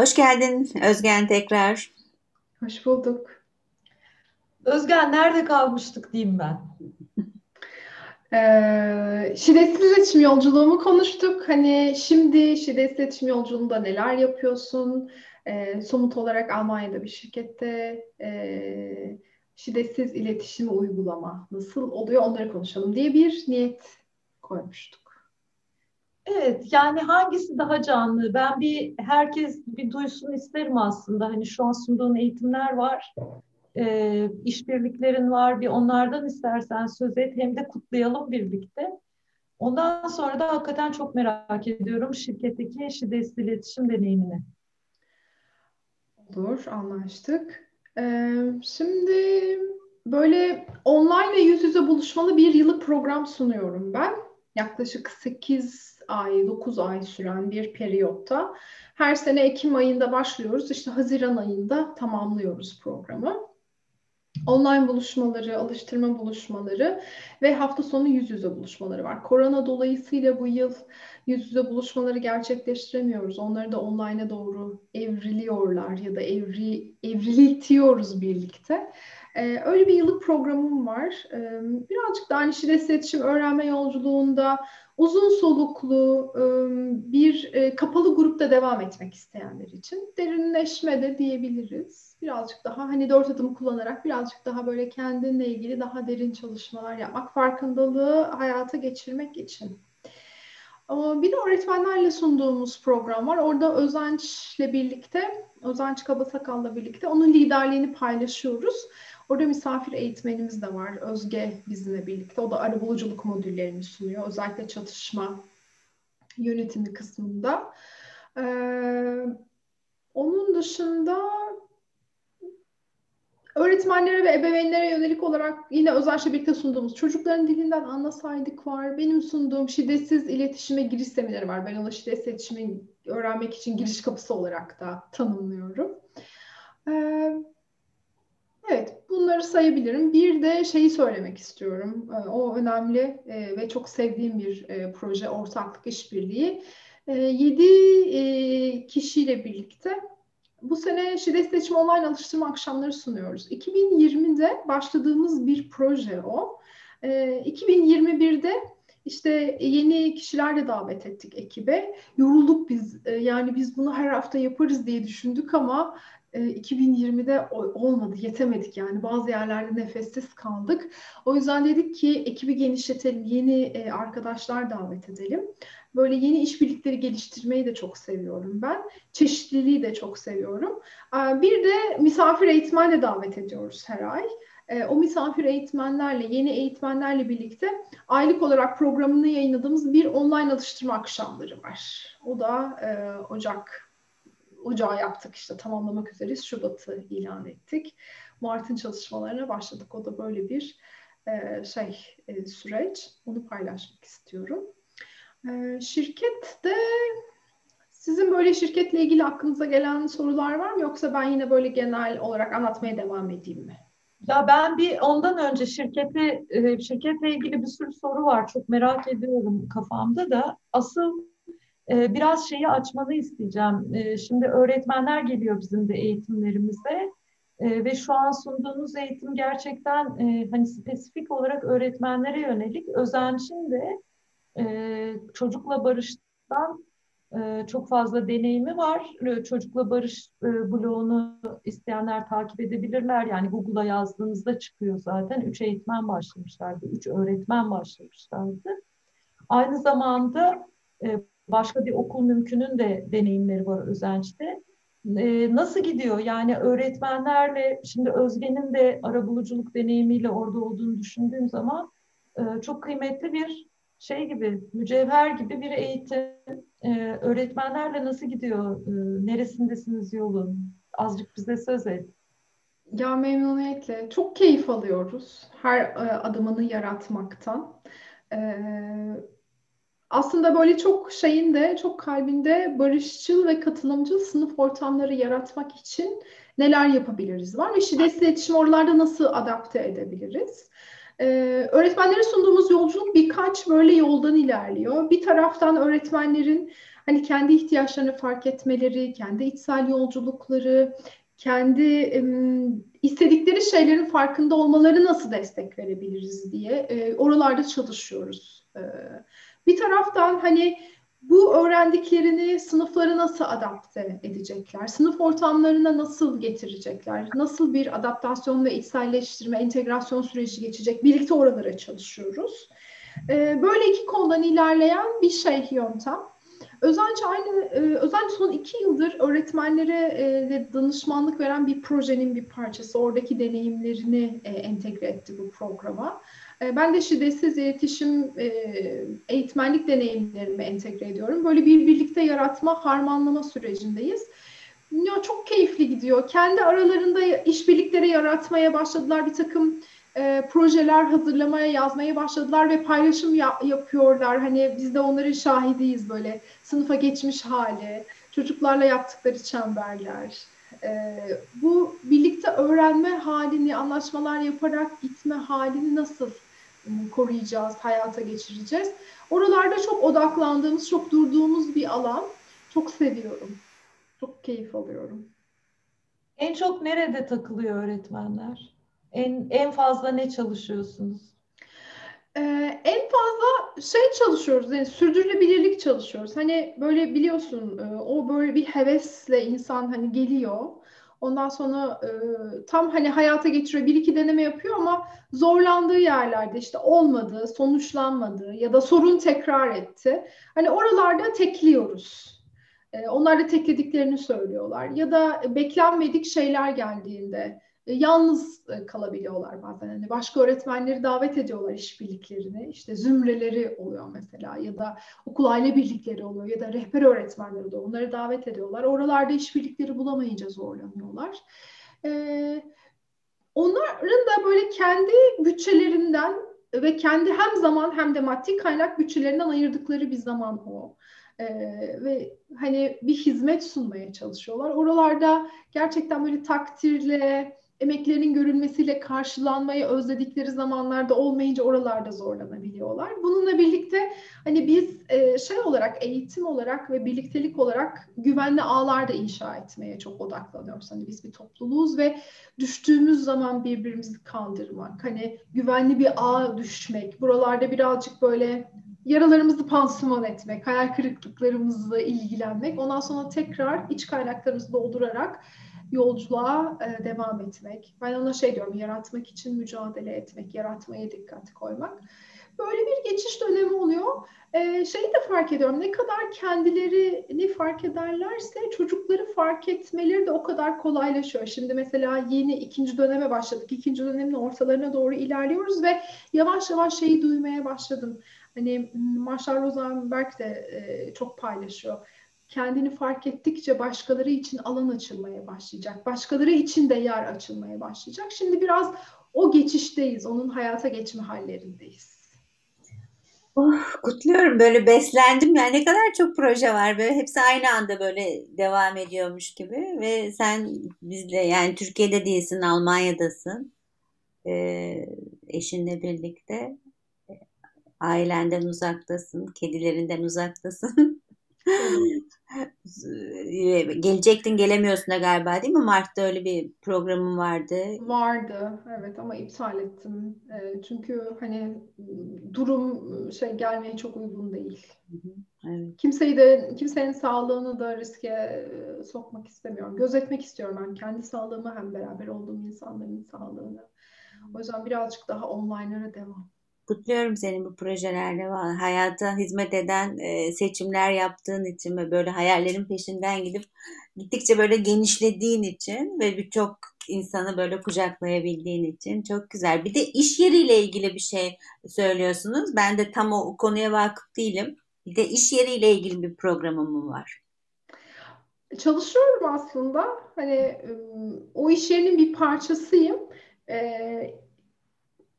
Hoş geldin Özgen tekrar. Hoş bulduk. Özgen nerede kalmıştık diyeyim ben. Ee, şiddetsiz iletişim yolculuğumu konuştuk. Hani şimdi şiddetsiz iletişim yolculuğunda neler yapıyorsun? Ee, somut olarak Almanya'da bir şirkette e, şiddetsiz iletişimi uygulama nasıl oluyor onları konuşalım diye bir niyet koymuştuk. Evet yani hangisi daha canlı? Ben bir herkes bir duysun isterim aslında. Hani şu an sunduğun eğitimler var. E, işbirliklerin var. Bir onlardan istersen söz et hem de kutlayalım birlikte. Ondan sonra da hakikaten çok merak ediyorum şirketteki şiddetsiz iletişim deneyimini. Olur, anlaştık. Ee, şimdi böyle online ve yüz yüze buluşmalı bir yıllık program sunuyorum ben. Yaklaşık 8 ay, 9 ay süren bir periyotta. Her sene Ekim ayında başlıyoruz. İşte Haziran ayında tamamlıyoruz programı. Online buluşmaları, alıştırma buluşmaları ve hafta sonu yüz yüze buluşmaları var. Korona dolayısıyla bu yıl yüz yüze buluşmaları gerçekleştiremiyoruz. Onları da online'a doğru evriliyorlar ya da evri, evrilitiyoruz birlikte. Ee, öyle bir yıllık programım var. Ee, birazcık da hani şiddet iletişim öğrenme yolculuğunda uzun soluklu bir kapalı grupta devam etmek isteyenler için derinleşme de diyebiliriz. Birazcık daha hani dört adım kullanarak birazcık daha böyle kendinle ilgili daha derin çalışmalar yapmak, farkındalığı hayata geçirmek için. Bir de öğretmenlerle sunduğumuz program var. Orada Özenç'le birlikte, Özenç Kabasakal'la birlikte onun liderliğini paylaşıyoruz. Orada misafir eğitmenimiz de var. Özge bizimle birlikte. O da arabuluculuk modüllerini sunuyor. Özellikle çatışma yönetimi kısmında. Ee, onun dışında öğretmenlere ve ebeveynlere yönelik olarak yine özellikle birlikte sunduğumuz çocukların dilinden anlasaydık var. Benim sunduğum şiddetsiz iletişime giriş semineri var. Ben onu şiddetsiz iletişimi öğrenmek için giriş kapısı olarak da tanımlıyorum. Ee, bunları sayabilirim. Bir de şeyi söylemek istiyorum. Ee, o önemli e, ve çok sevdiğim bir e, proje, ortaklık işbirliği. Ee, yedi e, kişiyle birlikte bu sene şiddet iletişim online alıştırma akşamları sunuyoruz. 2020'de başladığımız bir proje o. 2021'de ee, işte yeni kişilerle davet ettik ekibe. Yorulduk biz. Yani biz bunu her hafta yaparız diye düşündük ama 2020'de e, olmadı, yetemedik yani. Bazı yerlerde nefessiz kaldık. O yüzden dedik ki ekibi genişletelim, yeni e, arkadaşlar davet edelim. Böyle yeni işbirlikleri geliştirmeyi de çok seviyorum ben. Çeşitliliği de çok seviyorum. Bir de misafir eğitmenle davet ediyoruz her ay. E, o misafir eğitmenlerle, yeni eğitmenlerle birlikte aylık olarak programını yayınladığımız bir online alıştırma akşamları var. O da Ocak ocağı yaptık işte tamamlamak üzereyiz. Şubat'ı ilan ettik. Mart'ın çalışmalarına başladık. O da böyle bir e, şey e, süreç. Onu paylaşmak istiyorum. E, şirkette sizin böyle şirketle ilgili aklınıza gelen sorular var mı? Yoksa ben yine böyle genel olarak anlatmaya devam edeyim mi? Ya ben bir ondan önce şirkete e, şirketle ilgili bir sürü soru var. Çok merak ediyorum kafamda da. Asıl ee, biraz şeyi açmanı isteyeceğim. Ee, şimdi öğretmenler geliyor bizim de eğitimlerimize ee, ve şu an sunduğunuz eğitim gerçekten e, hani spesifik olarak öğretmenlere yönelik. Özenç'in de e, çocukla barıştan e, çok fazla deneyimi var. Çocukla Barış bloğunu isteyenler takip edebilirler. Yani Google'a yazdığınızda çıkıyor zaten. Üç eğitmen başlamışlardı, üç öğretmen başlamışlardı. Aynı zamanda başka bir okul mümkünün de deneyimleri var Özenç'te. E, nasıl gidiyor? Yani öğretmenlerle, şimdi Özge'nin de arabuluculuk deneyimiyle orada olduğunu düşündüğüm zaman e, çok kıymetli bir şey gibi, mücevher gibi bir eğitim. E, öğretmenlerle nasıl gidiyor? E, neresindesiniz yolun? Azıcık bize söz et. Ya memnuniyetle. Çok keyif alıyoruz her e, adımını yaratmaktan. Ee, aslında böyle çok şeyin de çok kalbinde barışçıl ve katılımcıl sınıf ortamları yaratmak için neler yapabiliriz var ve şiddetsiz iletişim oralarda nasıl adapte edebiliriz? Ee, öğretmenlere sunduğumuz yolculuk birkaç böyle yoldan ilerliyor. Bir taraftan öğretmenlerin hani kendi ihtiyaçlarını fark etmeleri, kendi içsel yolculukları, kendi ım, istedikleri şeylerin farkında olmaları nasıl destek verebiliriz diye e, oralarda çalışıyoruz. E, bir taraftan hani bu öğrendiklerini sınıflara nasıl adapte edecekler? Sınıf ortamlarına nasıl getirecekler? Nasıl bir adaptasyon ve içselleştirme, entegrasyon süreci geçecek? Birlikte oralara çalışıyoruz. Ee, böyle iki koldan ilerleyen bir şey yöntem. Özenç aynı e, Özenç son iki yıldır öğretmenlere e, danışmanlık veren bir projenin bir parçası. Oradaki deneyimlerini e, entegre etti bu programa. E, ben de şiddetsiz iletişim e, eğitmenlik deneyimlerimi entegre ediyorum. Böyle bir birlikte yaratma, harmanlama sürecindeyiz. Ya çok keyifli gidiyor. Kendi aralarında işbirlikleri yaratmaya başladılar. Bir takım e, projeler hazırlamaya, yazmaya başladılar ve paylaşım ya- yapıyorlar. Hani biz de onların şahidiyiz böyle sınıfa geçmiş hali, çocuklarla yaptıkları çemberler. E, bu birlikte öğrenme halini, anlaşmalar yaparak gitme halini nasıl koruyacağız, hayata geçireceğiz. Oralarda çok odaklandığımız, çok durduğumuz bir alan. Çok seviyorum. Çok keyif alıyorum. En çok nerede takılıyor öğretmenler? En, en fazla ne çalışıyorsunuz? Ee, en fazla şey çalışıyoruz, yani sürdürülebilirlik çalışıyoruz. Hani böyle biliyorsun, o böyle bir hevesle insan hani geliyor. Ondan sonra e, tam hani hayata geçiriyor, bir iki deneme yapıyor ama zorlandığı yerlerde işte olmadı, sonuçlanmadı ya da sorun tekrar etti. Hani oralarda tekliyoruz. E, onlar da teklediklerini söylüyorlar. Ya da beklenmedik şeyler geldiğinde yalnız e, kalabiliyorlar bazen. Hani başka öğretmenleri davet ediyorlar işbirliklerine. İşte zümreleri oluyor mesela ya da okul aile birlikleri oluyor ya da rehber öğretmenleri oluyor. Onları davet ediyorlar. Oralarda işbirlikleri bulamayınca zorlanıyorlar. Ee, onların da böyle kendi bütçelerinden ve kendi hem zaman hem de maddi kaynak bütçelerinden ayırdıkları bir zaman o. Ee, ve hani bir hizmet sunmaya çalışıyorlar. Oralarda gerçekten böyle takdirle, emeklerinin görülmesiyle karşılanmayı özledikleri zamanlarda olmayınca oralarda zorlanabiliyorlar. Bununla birlikte hani biz e, şey olarak eğitim olarak ve birliktelik olarak güvenli ağlar da inşa etmeye çok odaklanıyoruz. Hani biz bir topluluğuz ve düştüğümüz zaman birbirimizi kandırmak, hani güvenli bir ağ düşmek, buralarda birazcık böyle yaralarımızı pansuman etmek, hayal kırıklıklarımızla ilgilenmek, ondan sonra tekrar iç kaynaklarımızı doldurarak yolculuğa e, devam etmek. Ben ona şey diyorum, yaratmak için mücadele etmek, yaratmaya dikkat koymak. Böyle bir geçiş dönemi oluyor. E, şeyi de fark ediyorum, ne kadar kendilerini fark ederlerse çocukları fark etmeleri de o kadar kolaylaşıyor. Şimdi mesela yeni ikinci döneme başladık. İkinci dönemin ortalarına doğru ilerliyoruz ve yavaş yavaş şeyi duymaya başladım. Hani Marshall Rosenberg de e, çok paylaşıyor kendini fark ettikçe başkaları için alan açılmaya başlayacak. Başkaları için de yer açılmaya başlayacak. Şimdi biraz o geçişteyiz. Onun hayata geçme hallerindeyiz. Oh, kutluyorum. Böyle beslendim yani ne kadar çok proje var. Böyle hepsi aynı anda böyle devam ediyormuş gibi. Ve sen bizle yani Türkiye'de değilsin Almanya'dasın. Ee, eşinle birlikte. Ailenden uzaktasın. Kedilerinden uzaktasın Gelecektin gelemiyorsun da galiba değil mi? Mart'ta öyle bir programım vardı. Vardı evet ama iptal ettim. E, çünkü hani durum şey gelmeye çok uygun değil. Evet. Kimseyi de kimsenin sağlığını da riske sokmak istemiyorum. Gözetmek istiyorum ben kendi sağlığımı hem beraber olduğum insanların sağlığını. O yüzden birazcık daha online'lara devam. Kutluyorum senin bu projelerle. Hayata hizmet eden e, seçimler yaptığın için ve böyle hayallerin peşinden gidip gittikçe böyle genişlediğin için ve birçok insanı böyle kucaklayabildiğin için çok güzel. Bir de iş yeriyle ilgili bir şey söylüyorsunuz. Ben de tam o konuya vakıf değilim. Bir de iş yeriyle ilgili bir programım mı var? Çalışıyorum aslında. Hani o iş yerinin bir parçasıyım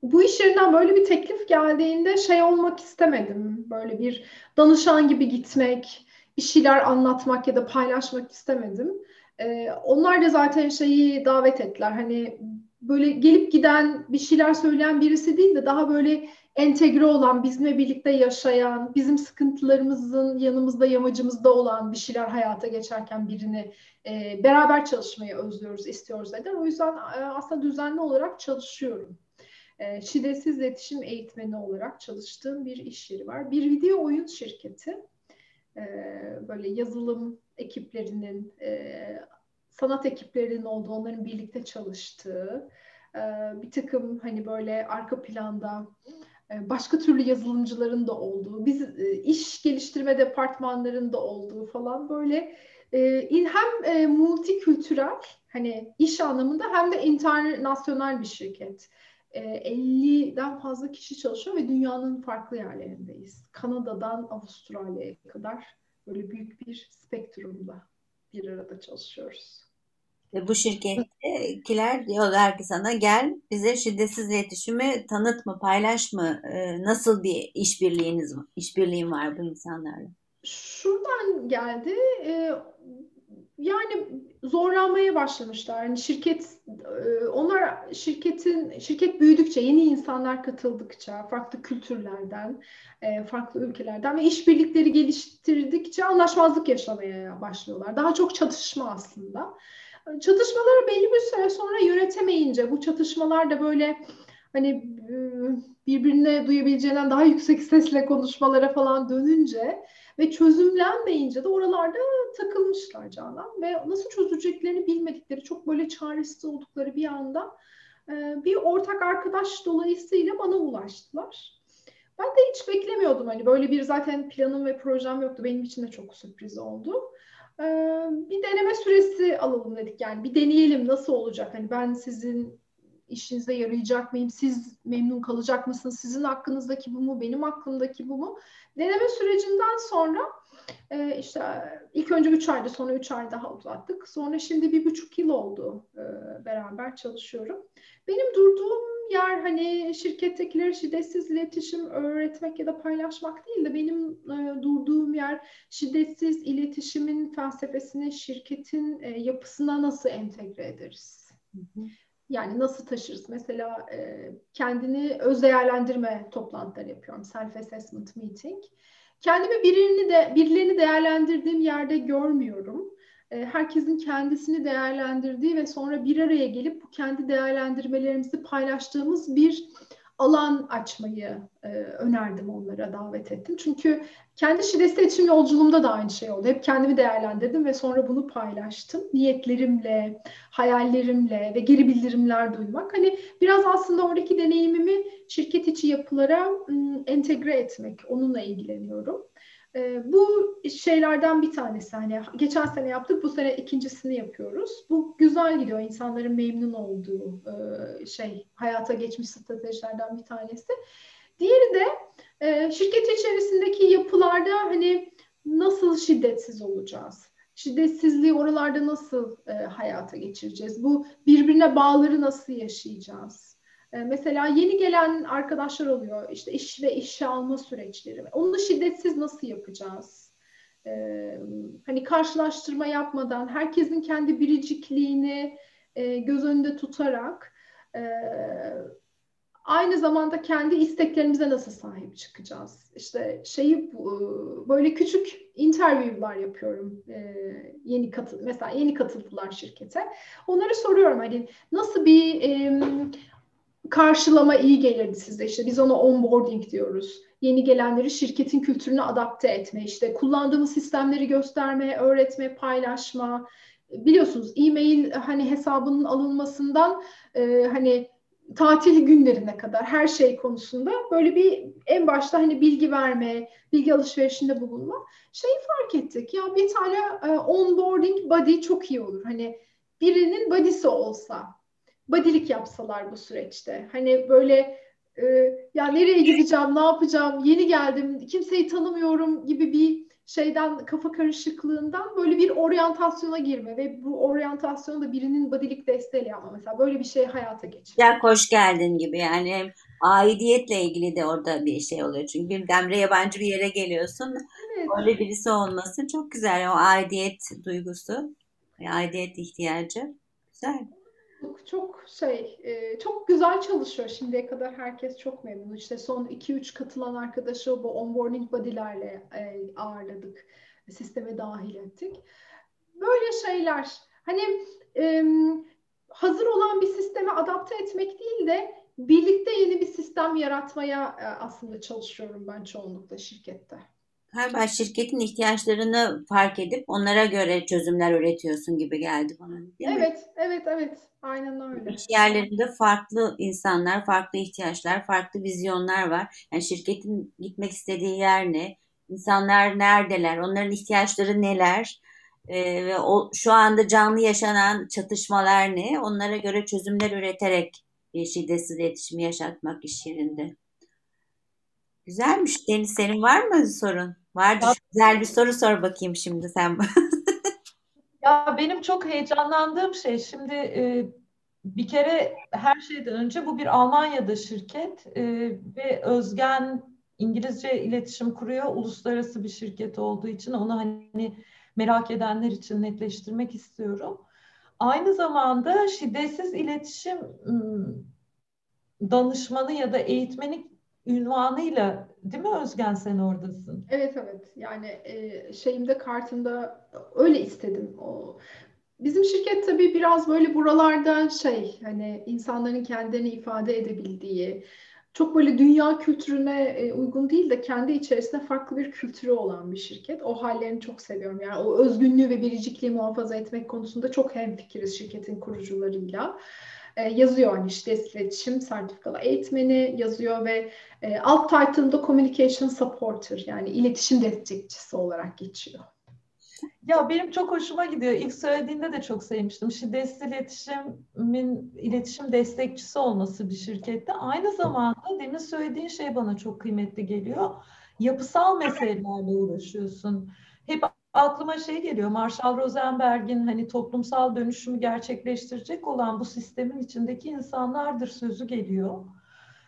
bu iş yerinden böyle bir teklif geldiğinde şey olmak istemedim. Böyle bir danışan gibi gitmek, bir şeyler anlatmak ya da paylaşmak istemedim. Ee, onlar da zaten şeyi davet ettiler. Hani böyle gelip giden bir şeyler söyleyen birisi değil de daha böyle entegre olan, bizimle birlikte yaşayan, bizim sıkıntılarımızın yanımızda, yamacımızda olan bir şeyler hayata geçerken birini e, beraber çalışmayı özlüyoruz, istiyoruz neden. O yüzden e, aslında düzenli olarak çalışıyorum. E, şiddetsiz iletişim eğitmeni olarak çalıştığım bir iş yeri var. Bir video oyun şirketi. E, böyle yazılım ekiplerinin, e, sanat ekiplerinin olduğu, onların birlikte çalıştığı, bir takım hani böyle arka planda başka türlü yazılımcıların da olduğu, biz iş geliştirme departmanlarında olduğu falan böyle hem multikültürel hani iş anlamında hem de internasyonel bir şirket. 50'den fazla kişi çalışıyor ve dünyanın farklı yerlerindeyiz. Kanada'dan Avustralya'ya kadar böyle büyük bir spektrumda bir arada çalışıyoruz. Ve bu şirkettekiler diyorlar ki sana gel bize şiddetsiz iletişimi tanıt mı, paylaş mı? Ee, nasıl bir işbirliğiniz işbirliğin var bu insanlarla? Şuradan geldi. Yani zorlanmaya başlamışlar. Yani şirket e, onlar şirketin şirket büyüdükçe, yeni insanlar katıldıkça, farklı kültürlerden, e, farklı ülkelerden ve işbirlikleri geliştirdikçe anlaşmazlık yaşamaya başlıyorlar. Daha çok çatışma aslında. Çatışmaları belli bir süre sonra yönetemeyince bu çatışmalar da böyle hani e, birbirine duyabileceğinden daha yüksek sesle konuşmalara falan dönünce ve çözümlenmeyince de oralarda takılmışlar Canan ve nasıl çözeceklerini bilmedikleri çok böyle çaresiz oldukları bir anda e, bir ortak arkadaş dolayısıyla bana ulaştılar. Ben de hiç beklemiyordum hani böyle bir zaten planım ve projem yoktu benim için de çok sürpriz oldu. Ee, bir deneme süresi alalım dedik yani bir deneyelim nasıl olacak hani ben sizin işinize yarayacak mıyım? Siz memnun kalacak mısınız? Sizin hakkınızdaki bu mu? Benim hakkımdaki bu mu? Deneme sürecinden sonra e, işte ilk önce 3 ayda sonra 3 ay daha uzattık. Sonra şimdi bir buçuk yıl oldu e, beraber çalışıyorum. Benim durduğum yer hani şirkettekileri şiddetsiz iletişim öğretmek ya da paylaşmak değil de benim e, durduğum yer şiddetsiz iletişimin felsefesini şirketin e, yapısına nasıl entegre ederiz? Yani nasıl taşırız? Mesela e, kendini öz değerlendirme toplantıları yapıyorum. Self assessment meeting. Kendimi birini de birilerini değerlendirdiğim yerde görmüyorum. E, herkesin kendisini değerlendirdiği ve sonra bir araya gelip bu kendi değerlendirmelerimizi paylaştığımız bir alan açmayı e, önerdim onlara, davet ettim. Çünkü kendi şiddet iletişim yolculuğumda da aynı şey oldu. Hep kendimi değerlendirdim ve sonra bunu paylaştım. Niyetlerimle, hayallerimle ve geri bildirimler duymak. Hani biraz aslında oradaki deneyimimi şirket içi yapılara entegre etmek, onunla ilgileniyorum. Bu şeylerden bir tanesi hani geçen sene yaptık bu sene ikincisini yapıyoruz. Bu güzel gidiyor insanların memnun olduğu şey hayata geçmiş stratejilerden bir tanesi. Diğeri de e, şirket içerisindeki yapılarda hani nasıl şiddetsiz olacağız? Şiddetsizliği oralarda nasıl e, hayata geçireceğiz? Bu birbirine bağları nasıl yaşayacağız? Ee, mesela yeni gelen arkadaşlar oluyor. işte iş ve işe alma süreçleri. Onu şiddetsiz nasıl yapacağız? Ee, hani karşılaştırma yapmadan herkesin kendi biricikliğini e, göz önünde tutarak e, aynı zamanda kendi isteklerimize nasıl sahip çıkacağız? İşte şeyi böyle küçük interview'lar yapıyorum. E, yeni katıl mesela yeni katıldılar şirkete. Onları soruyorum hani nasıl bir karşılama iyi gelirdi size. İşte biz ona onboarding diyoruz. Yeni gelenleri şirketin kültürüne adapte etme, işte kullandığımız sistemleri gösterme, öğretme, paylaşma. Biliyorsunuz e-mail hani hesabının alınmasından e, hani tatil günlerine kadar her şey konusunda böyle bir en başta hani bilgi verme, bilgi alışverişinde bulunma. Şeyi fark ettik ya bir tane e, onboarding body çok iyi olur. Hani birinin body'si olsa badilik yapsalar bu süreçte. Hani böyle e, ya nereye gideceğim, ne yapacağım, yeni geldim, kimseyi tanımıyorum gibi bir şeyden kafa karışıklığından böyle bir oryantasyona girme ve bu oryantasyonu da birinin badilik desteğiyle yapma mesela böyle bir şey hayata geçir. Ya hoş geldin gibi yani aidiyetle ilgili de orada bir şey oluyor. Çünkü birdenbire yabancı bir yere geliyorsun. Evet. Öyle birisi olması çok güzel o aidiyet duygusu, aidiyet ihtiyacı. Güzel. Çok, çok şey, e, çok güzel çalışıyor şimdiye kadar herkes çok memnun. İşte son 2-3 katılan arkadaşı bu onboarding body'lerle e, ağırladık, sisteme dahil ettik. Böyle şeyler, hani e, hazır olan bir sisteme adapte etmek değil de birlikte yeni bir sistem yaratmaya e, aslında çalışıyorum ben çoğunlukla şirkette. Galiba şirketin ihtiyaçlarını fark edip onlara göre çözümler üretiyorsun gibi geldi bana. Değil Evet, mi? evet, evet. Aynen öyle. İş yerlerinde farklı insanlar, farklı ihtiyaçlar, farklı vizyonlar var. Yani şirketin gitmek istediği yer ne? İnsanlar neredeler? Onların ihtiyaçları neler? Ee, ve o şu anda canlı yaşanan çatışmalar ne? Onlara göre çözümler üreterek şiddetsiz iletişimi yaşatmak iş yerinde. Güzelmiş. Deniz senin var mı sorun? Vardır. Ya, Güzel bir soru sor bakayım şimdi sen. ya benim çok heyecanlandığım şey şimdi e, bir kere her şeyden önce bu bir Almanya'da şirket e, ve Özgen İngilizce iletişim kuruyor. Uluslararası bir şirket olduğu için onu hani merak edenler için netleştirmek istiyorum. Aynı zamanda şiddetsiz iletişim danışmanı ya da eğitmeni ünvanıyla değil mi Özgen sen oradasın? Evet evet yani e, şeyimde kartımda öyle istedim o. Bizim şirket tabii biraz böyle buralarda şey hani insanların kendilerini ifade edebildiği çok böyle dünya kültürüne e, uygun değil de kendi içerisinde farklı bir kültürü olan bir şirket. O hallerini çok seviyorum. Yani o özgünlüğü ve biricikliği muhafaza etmek konusunda çok hemfikiriz şirketin kurucularıyla. E, yazıyor hani işte iletişim sertifikalı eğitmeni yazıyor ve e, alt title'ında communication supporter yani iletişim destekçisi olarak geçiyor. Ya benim çok hoşuma gidiyor. İlk söylediğinde de çok sevmiştim. Şiddetsiz iletişimin iletişim destekçisi olması bir şirkette. Aynı zamanda demin söylediğin şey bana çok kıymetli geliyor. Yapısal meselelerle uğraşıyorsun. Hep aklıma şey geliyor. Marshall Rosenberg'in hani toplumsal dönüşümü gerçekleştirecek olan bu sistemin içindeki insanlardır sözü geliyor.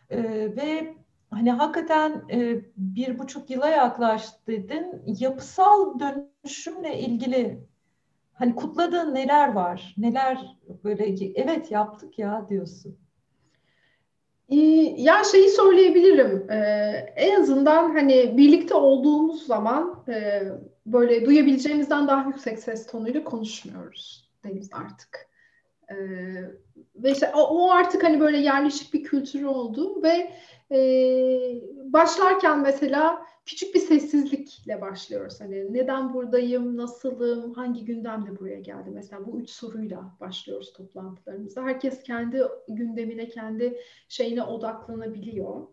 Ee, ve hani hakikaten e, bir buçuk yıla yaklaştı dedin. Yapısal dönüşümle ilgili hani kutladığın neler var? Neler böyle evet yaptık ya diyorsun. Ya şeyi söyleyebilirim. Ee, en azından hani birlikte olduğumuz zaman e, böyle duyabileceğimizden daha yüksek ses tonuyla konuşmuyoruz Deniz artık. Ee, ve işte o, o artık hani böyle yerleşik bir kültürü oldu ve e, başlarken mesela küçük bir sessizlikle başlıyoruz. Hani neden buradayım, nasılım, hangi gündemle buraya geldi? Mesela bu üç soruyla başlıyoruz toplantılarımızda. Herkes kendi gündemine, kendi şeyine odaklanabiliyor.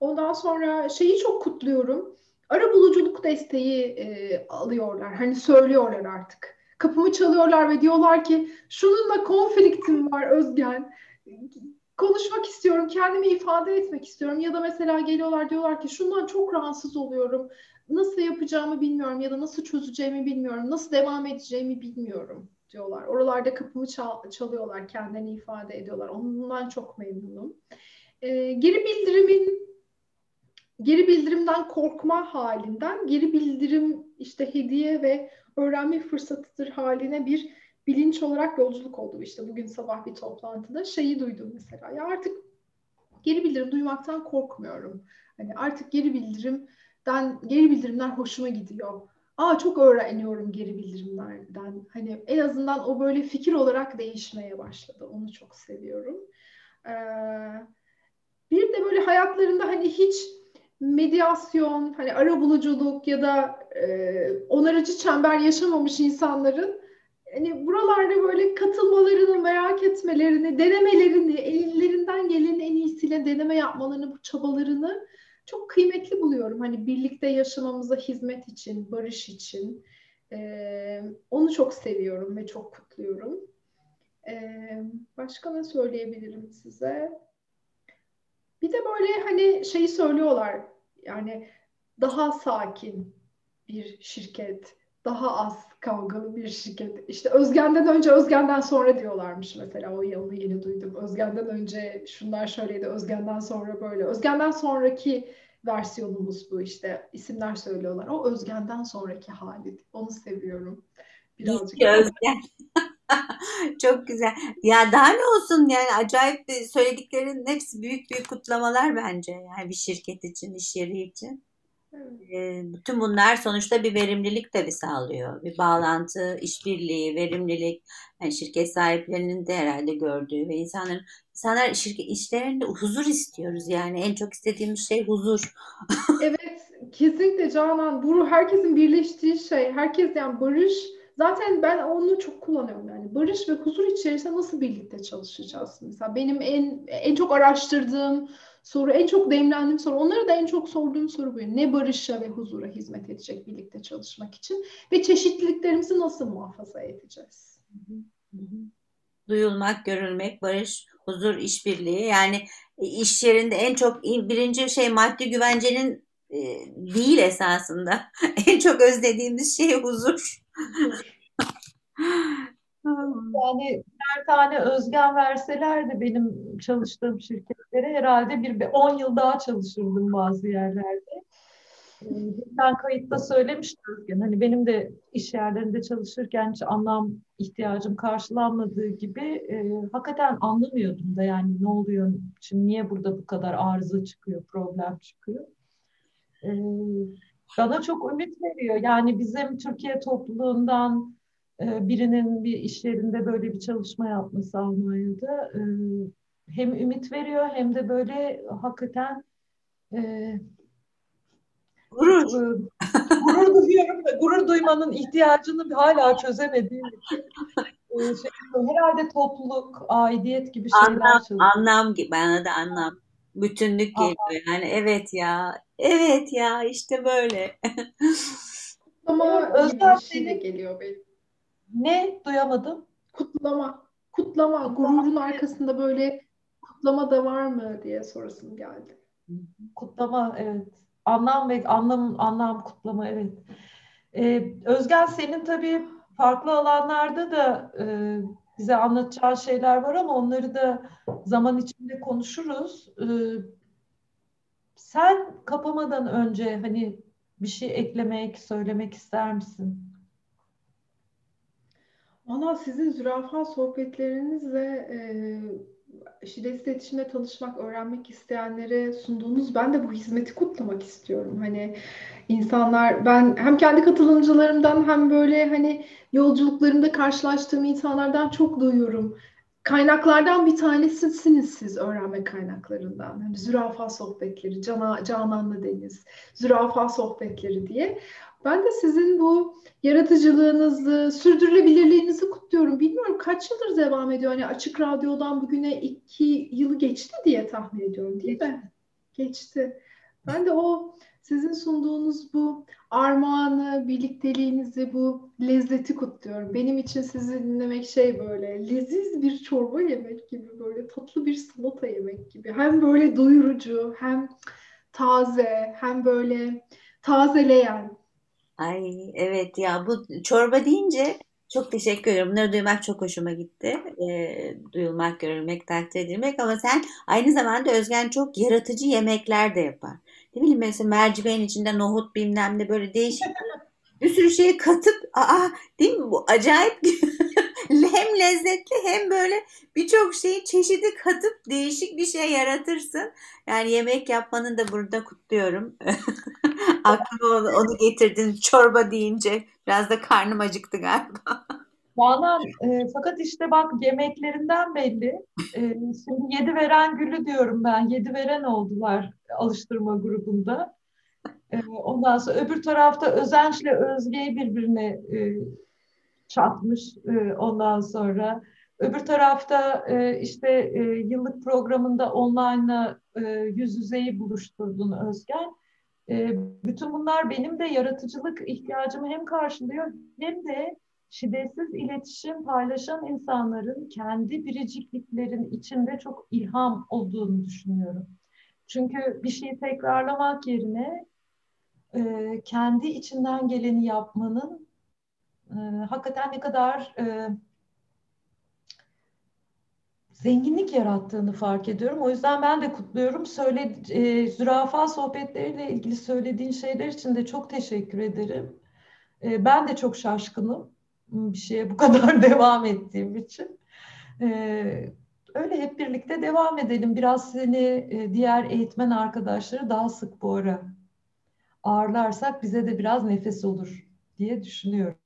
Ondan sonra şeyi çok kutluyorum. Ara buluculuk desteği e, alıyorlar. Hani söylüyorlar artık. Kapımı çalıyorlar ve diyorlar ki şununla konfliktim var Özgen konuşmak istiyorum, kendimi ifade etmek istiyorum ya da mesela geliyorlar diyorlar ki şundan çok rahatsız oluyorum. Nasıl yapacağımı bilmiyorum ya da nasıl çözeceğimi bilmiyorum. Nasıl devam edeceğimi bilmiyorum diyorlar. Oralarda kapımı çal çalıyorlar, kendini ifade ediyorlar. Ondan çok memnunum. Ee, geri bildirimin geri bildirimden korkma halinden geri bildirim işte hediye ve öğrenme fırsatıdır haline bir bilinç olarak yolculuk oldu. İşte bugün sabah bir toplantıda şeyi duydum mesela. Ya artık geri bildirim duymaktan korkmuyorum. Hani artık geri bildirimden geri bildirimler hoşuma gidiyor. Aa çok öğreniyorum geri bildirimlerden. Hani en azından o böyle fikir olarak değişmeye başladı. Onu çok seviyorum. Ee, bir de böyle hayatlarında hani hiç medyasyon, hani ara buluculuk ya da e, onarıcı çember yaşamamış insanların hani buralarda böyle katılmalarını, merak etmelerini, denemelerini, ellerinden gelenin en iyisiyle deneme yapmalarını, bu çabalarını çok kıymetli buluyorum. Hani birlikte yaşamamıza hizmet için, barış için. Ee, onu çok seviyorum ve çok kutluyorum. Ee, başka ne söyleyebilirim size? Bir de böyle hani şeyi söylüyorlar. Yani daha sakin bir şirket, daha az kavgalı bir şirket. İşte Özgen'den önce Özgen'den sonra diyorlarmış mesela o yılını yeni duydum. Özgen'den önce şunlar şöyleydi, Özgen'den sonra böyle. Özgen'den sonraki versiyonumuz bu işte. isimler söylüyorlar. O Özgen'den sonraki hali. Onu seviyorum. Birazcık. Özgen. Çok güzel. Ya daha ne olsun yani acayip söylediklerin hepsi büyük büyük kutlamalar bence. Yani bir şirket için, iş yeri için. E, bütün bunlar sonuçta bir verimlilik tabii sağlıyor. Bir bağlantı, işbirliği, verimlilik. Yani şirket sahiplerinin de herhalde gördüğü ve insanların insanlar şirket işlerinde huzur istiyoruz yani en çok istediğimiz şey huzur. Evet, kesinlikle Canan. Bu herkesin birleştiği şey. Herkes yani barış. Zaten ben onu çok kullanıyorum yani. Barış ve huzur içerisinde nasıl birlikte çalışacağız? Mesela benim en en çok araştırdığım soru, en çok demlendiğim soru, onlara da en çok sorduğum soru bu. Ne barışa ve huzura hizmet edecek birlikte çalışmak için ve çeşitliliklerimizi nasıl muhafaza edeceğiz? Duyulmak, görülmek, barış, huzur, işbirliği. Yani e, iş yerinde en çok birinci şey maddi güvencenin e, değil esasında. en çok özlediğimiz şey huzur. Yani her tane özgen verselerdi benim çalıştığım şirketlere herhalde bir 10 yıl daha çalışırdım bazı yerlerde. Ben kayıtta söylemiştim Özgen. Hani benim de iş yerlerinde çalışırken hiç anlam ihtiyacım karşılanmadığı gibi e, hakikaten anlamıyordum da yani ne oluyor, şimdi niye burada bu kadar arıza çıkıyor, problem çıkıyor. E, bana çok ümit veriyor. Yani bizim Türkiye topluluğundan birinin bir iş yerinde böyle bir çalışma yapması Almanya'da e, hem ümit veriyor hem de böyle hakikaten e, gurur. gurur duyuyorum da gurur duymanın ihtiyacını hala çözemediğim şey, herhalde topluluk, aidiyet gibi şeyler anlam, çalışıyor. Anlam gibi, bana da anlam. Bütünlük geliyor. Yani evet ya, evet ya işte böyle. Ama özel şey de geliyor benim. Ne? Duyamadım. Kutlama. Kutlama. Gururun arkasında böyle kutlama da var mı diye sorusum geldi. Kutlama evet. Anlam ve anlam anlam kutlama evet. Ee, Özgen senin tabii farklı alanlarda da e, bize anlatacağın şeyler var ama onları da zaman içinde konuşuruz. Ee, sen kapamadan önce hani bir şey eklemek, söylemek ister misin? Valla sizin zürafa sohbetlerinizle e, şiddetsiz iletişimle tanışmak, öğrenmek isteyenlere sunduğunuz ben de bu hizmeti kutlamak istiyorum. Hani insanlar ben hem kendi katılımcılarımdan hem böyle hani yolculuklarımda karşılaştığım insanlardan çok duyuyorum. Kaynaklardan bir tanesisiniz siz öğrenme kaynaklarından. Hani zürafa sohbetleri, Cana, Cananlı Deniz, zürafa sohbetleri diye. Ben de sizin bu yaratıcılığınızı, sürdürülebilirliğinizi kutluyorum. Bilmiyorum kaç yıldır devam ediyor. Hani açık radyodan bugüne iki yıl geçti diye tahmin ediyorum değil mi? Geçti. Ben de o sizin sunduğunuz bu armağanı, birlikteliğinizi, bu lezzeti kutluyorum. Benim için sizi dinlemek şey böyle leziz bir çorba yemek gibi, böyle tatlı bir salata yemek gibi. Hem böyle doyurucu, hem taze, hem böyle tazeleyen. Ay evet ya bu çorba deyince çok teşekkür ederim. Bunları duymak çok hoşuma gitti. E, duyulmak, görülmek, takdir edilmek ama sen aynı zamanda Özgen çok yaratıcı yemekler de yapar. Ne bileyim mesela mercimeğin içinde nohut bilmem ne böyle değişik bir sürü şeyi katıp aa değil mi bu acayip hem lezzetli hem böyle birçok şeyi çeşidi katıp değişik bir şey yaratırsın. Yani yemek yapmanın da burada kutluyorum. Aklıma onu, onu getirdin çorba deyince biraz da karnım acıktı galiba. Valla e, fakat işte bak yemeklerinden belli. E, şimdi yedi veren gülü diyorum ben. Yedi veren oldular alıştırma grubunda. E, ondan sonra öbür tarafta Özenç'le Özge'yi birbirine e, çatmış e, ondan sonra. Öbür tarafta e, işte e, yıllık programında online'la e, yüz yüzeyi buluşturdun Özgen. E, bütün bunlar benim de yaratıcılık ihtiyacımı hem karşılıyor hem de şiddetsiz iletişim paylaşan insanların kendi biricikliklerin içinde çok ilham olduğunu düşünüyorum. Çünkü bir şeyi tekrarlamak yerine e, kendi içinden geleni yapmanın e, hakikaten ne kadar e, zenginlik yarattığını fark ediyorum. O yüzden ben de kutluyorum. Söyle, e, zürafa sohbetleriyle ilgili söylediğin şeyler için de çok teşekkür ederim. E, ben de çok şaşkınım. bir şeye bu kadar devam ettiğim için. Ee, öyle hep birlikte devam edelim. Biraz seni e, diğer eğitmen arkadaşları daha sık bu ara ağırlarsak bize de biraz nefes olur diye düşünüyorum.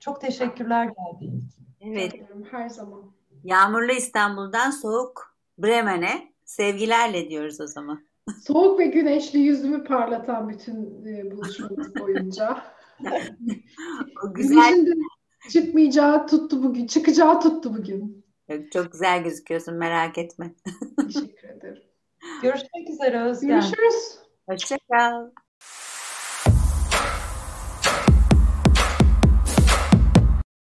Çok teşekkürler geldiğin için. Evet. Her zaman. Yağmurlu İstanbul'dan soğuk Bremen'e sevgilerle diyoruz o zaman. Soğuk ve güneşli yüzümü parlatan bütün e, buluşmamız boyunca. O güzel, de çıkmayacağı tuttu bugün, çıkacağı tuttu bugün. çok güzel gözüküyorsun merak etme. Teşekkür ederim. Görüşmek üzere Özgen. Görüşürüz. Hoşça kal.